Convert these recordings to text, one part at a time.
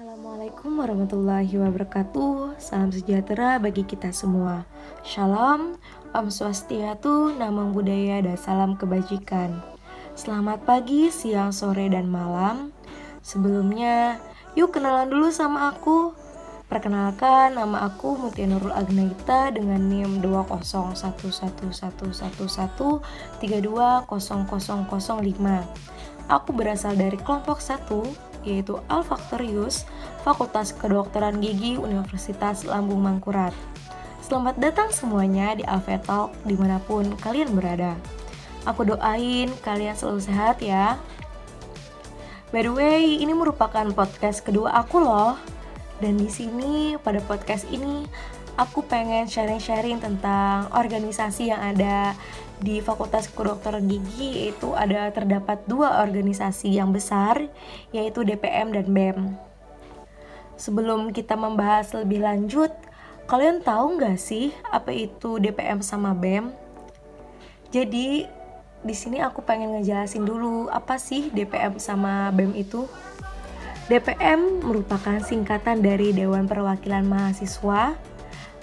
Assalamualaikum warahmatullahi wabarakatuh. Salam sejahtera bagi kita semua. Shalom, Om Swastiatu, Namang Budaya, dan Salam Kebajikan. Selamat pagi, siang, sore, dan malam. Sebelumnya, yuk kenalan dulu sama aku. Perkenalkan, nama aku Mutia Nurul Agnaita dengan NIM 2011111320005 Aku berasal dari kelompok 1 yaitu Alfaktorius, Fakultas Kedokteran Gigi Universitas Lambung Mangkurat. Selamat datang semuanya di Alfetalk di mana pun kalian berada. Aku doain kalian selalu sehat ya. By the way, ini merupakan podcast kedua aku loh. Dan di sini pada podcast ini aku pengen sharing-sharing tentang organisasi yang ada di Fakultas Kedokteran Gigi yaitu ada terdapat dua organisasi yang besar yaitu DPM dan BEM. Sebelum kita membahas lebih lanjut, kalian tahu nggak sih apa itu DPM sama BEM? Jadi di sini aku pengen ngejelasin dulu apa sih DPM sama BEM itu. DPM merupakan singkatan dari Dewan Perwakilan Mahasiswa.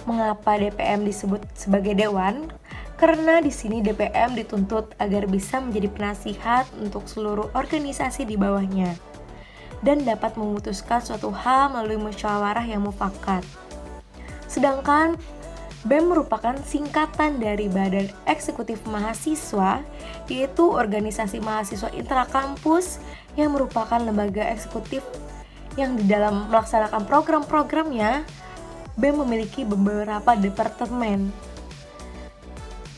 Mengapa DPM disebut sebagai dewan? Karena di sini DPM dituntut agar bisa menjadi penasihat untuk seluruh organisasi di bawahnya dan dapat memutuskan suatu hal melalui musyawarah yang mufakat. Sedangkan BEM merupakan singkatan dari Badan Eksekutif Mahasiswa, yaitu organisasi mahasiswa intrakampus yang merupakan lembaga eksekutif yang di dalam melaksanakan program-programnya, BEM memiliki beberapa departemen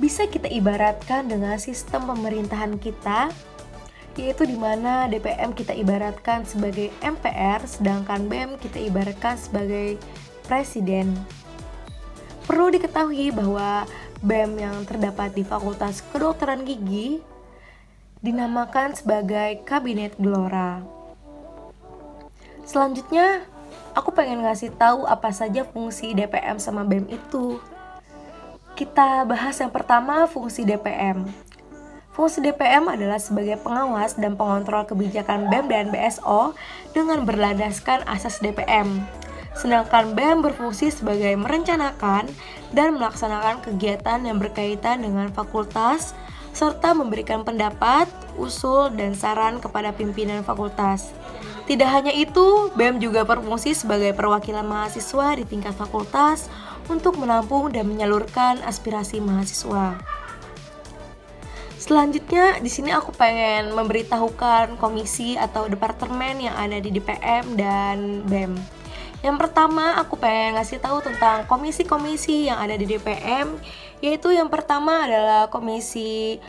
bisa kita ibaratkan dengan sistem pemerintahan kita yaitu di mana DPM kita ibaratkan sebagai MPR sedangkan BEM kita ibaratkan sebagai presiden. Perlu diketahui bahwa BEM yang terdapat di Fakultas Kedokteran Gigi dinamakan sebagai Kabinet Gelora. Selanjutnya, aku pengen ngasih tahu apa saja fungsi DPM sama BEM itu. Kita bahas yang pertama fungsi DPM. Fungsi DPM adalah sebagai pengawas dan pengontrol kebijakan BEM dan BSO dengan berlandaskan asas DPM. Sedangkan BEM berfungsi sebagai merencanakan dan melaksanakan kegiatan yang berkaitan dengan fakultas serta memberikan pendapat, usul, dan saran kepada pimpinan fakultas. Tidak hanya itu, BEM juga berfungsi sebagai perwakilan mahasiswa di tingkat fakultas untuk menampung dan menyalurkan aspirasi mahasiswa. Selanjutnya, di sini aku pengen memberitahukan komisi atau departemen yang ada di DPM dan BEM. Yang pertama, aku pengen ngasih tahu tentang komisi-komisi yang ada di DPM, yaitu yang pertama adalah komisi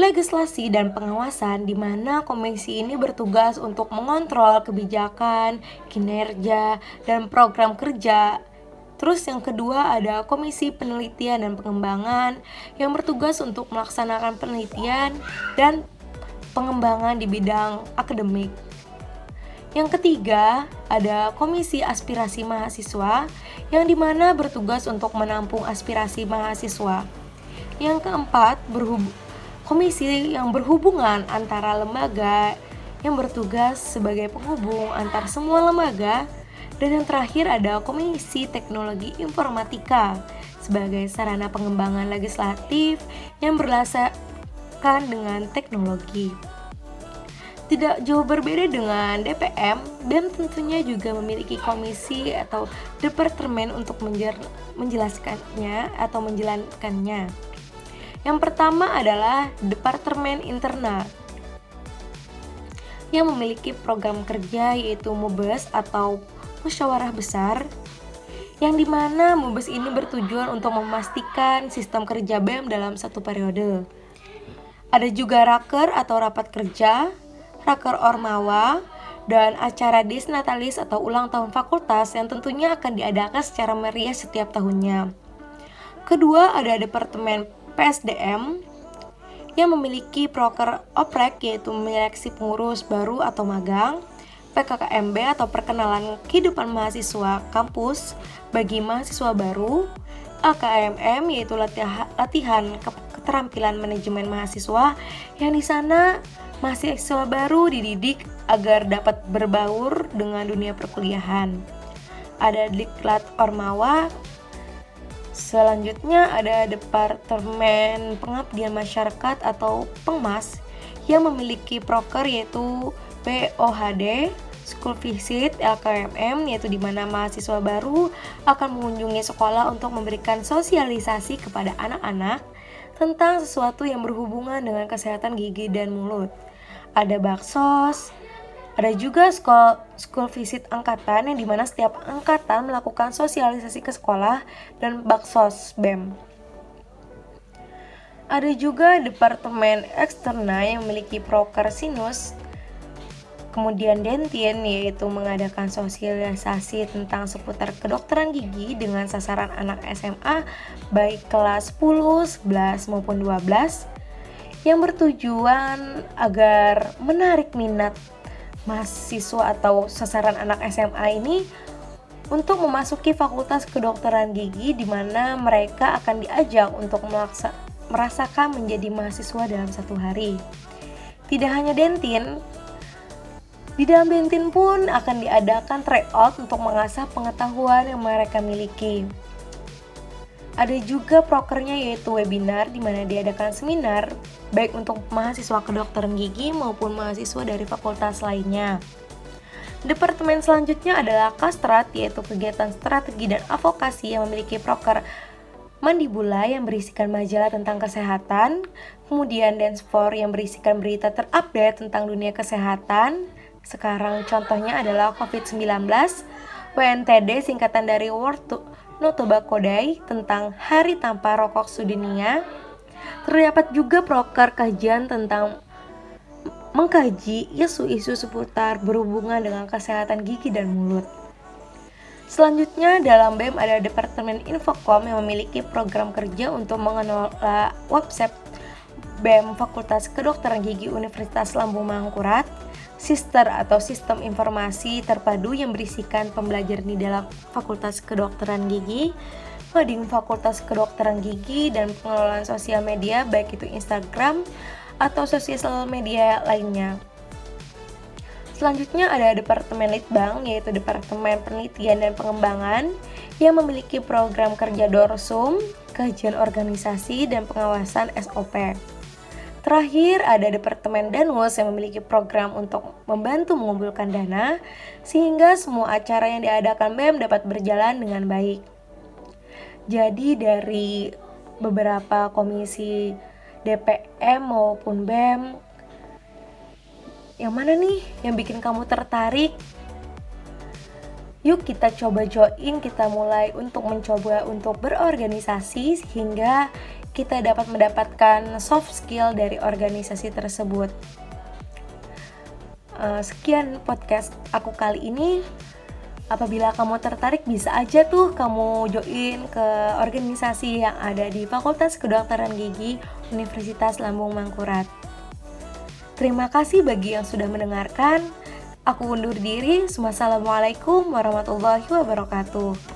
legislasi dan pengawasan di mana komisi ini bertugas untuk mengontrol kebijakan, kinerja, dan program kerja Terus yang kedua ada Komisi Penelitian dan Pengembangan yang bertugas untuk melaksanakan penelitian dan pengembangan di bidang akademik. Yang ketiga ada Komisi Aspirasi Mahasiswa yang di mana bertugas untuk menampung aspirasi mahasiswa. Yang keempat berhub komisi yang berhubungan antara lembaga yang bertugas sebagai penghubung antar semua lembaga dan yang terakhir ada Komisi Teknologi Informatika sebagai sarana pengembangan legislatif yang berlasarkan dengan teknologi. Tidak jauh berbeda dengan DPM, BEM tentunya juga memiliki komisi atau departemen untuk menjelaskannya atau menjalankannya. Yang pertama adalah Departemen Internal yang memiliki program kerja yaitu MUBES atau musyawarah besar yang di mana MUBES ini bertujuan untuk memastikan sistem kerja BEM dalam satu periode. Ada juga raker atau rapat kerja, raker ormawa, dan acara disnatalis atau ulang tahun fakultas yang tentunya akan diadakan secara meriah setiap tahunnya. Kedua, ada Departemen PSDM yang memiliki proker oprek yaitu menyeleksi pengurus baru atau magang, PKKMB atau perkenalan kehidupan mahasiswa kampus bagi mahasiswa baru, AKMM yaitu latihan keterampilan manajemen mahasiswa yang di sana mahasiswa baru dididik agar dapat berbaur dengan dunia perkuliahan. Ada Diklat Ormawa, selanjutnya ada Departemen Pengabdian Masyarakat atau Pengmas yang memiliki proker yaitu POHD, School Visit LKMM yaitu di mana mahasiswa baru akan mengunjungi sekolah untuk memberikan sosialisasi kepada anak-anak tentang sesuatu yang berhubungan dengan kesehatan gigi dan mulut. Ada baksos, ada juga school, school visit angkatan yang di mana setiap angkatan melakukan sosialisasi ke sekolah dan baksos BEM. Ada juga departemen eksternal yang memiliki proker sinus, kemudian dentin yaitu mengadakan sosialisasi tentang seputar kedokteran gigi dengan sasaran anak SMA baik kelas 10, 11 maupun 12 yang bertujuan agar menarik minat mahasiswa atau sasaran anak SMA ini untuk memasuki fakultas kedokteran gigi di mana mereka akan diajak untuk melaksa, merasakan menjadi mahasiswa dalam satu hari. Tidak hanya dentin, di dalam dentin pun akan diadakan tryout untuk mengasah pengetahuan yang mereka miliki. Ada juga prokernya yaitu webinar di mana diadakan seminar baik untuk mahasiswa kedokteran gigi maupun mahasiswa dari fakultas lainnya. Departemen selanjutnya adalah Kastrat yaitu kegiatan strategi dan advokasi yang memiliki proker Mandibula yang berisikan majalah tentang kesehatan, kemudian Danceport yang berisikan berita terupdate tentang dunia kesehatan. Sekarang contohnya adalah COVID-19, WNTD singkatan dari World No Tobacco Day tentang Hari Tanpa Rokok Sedunia. Terdapat juga proker kajian tentang mengkaji isu-isu seputar berhubungan dengan kesehatan gigi dan mulut. Selanjutnya dalam BEM ada Departemen Infocom yang memiliki program kerja untuk mengelola website BEM Fakultas Kedokteran Gigi Universitas Lambung Mangkurat Sister atau Sistem Informasi Terpadu yang berisikan pembelajaran di dalam Fakultas Kedokteran Gigi, Mading Fakultas Kedokteran Gigi, dan pengelolaan sosial media baik itu Instagram atau sosial media lainnya. Selanjutnya ada Departemen Litbang, yaitu Departemen Penelitian dan Pengembangan yang memiliki program kerja dorsum, kajian organisasi, dan pengawasan SOP. Terakhir, ada Departemen Danwos yang memiliki program untuk membantu mengumpulkan dana sehingga semua acara yang diadakan BEM dapat berjalan dengan baik. Jadi dari beberapa komisi DPM maupun BEM yang mana nih yang bikin kamu tertarik? Yuk kita coba join, kita mulai untuk mencoba untuk berorganisasi sehingga kita dapat mendapatkan soft skill dari organisasi tersebut. Uh, sekian podcast aku kali ini. Apabila kamu tertarik bisa aja tuh kamu join ke organisasi yang ada di Fakultas Kedokteran Gigi Universitas Lambung Mangkurat. Terima kasih bagi yang sudah mendengarkan. Aku undur diri. Wassalamualaikum warahmatullahi wabarakatuh.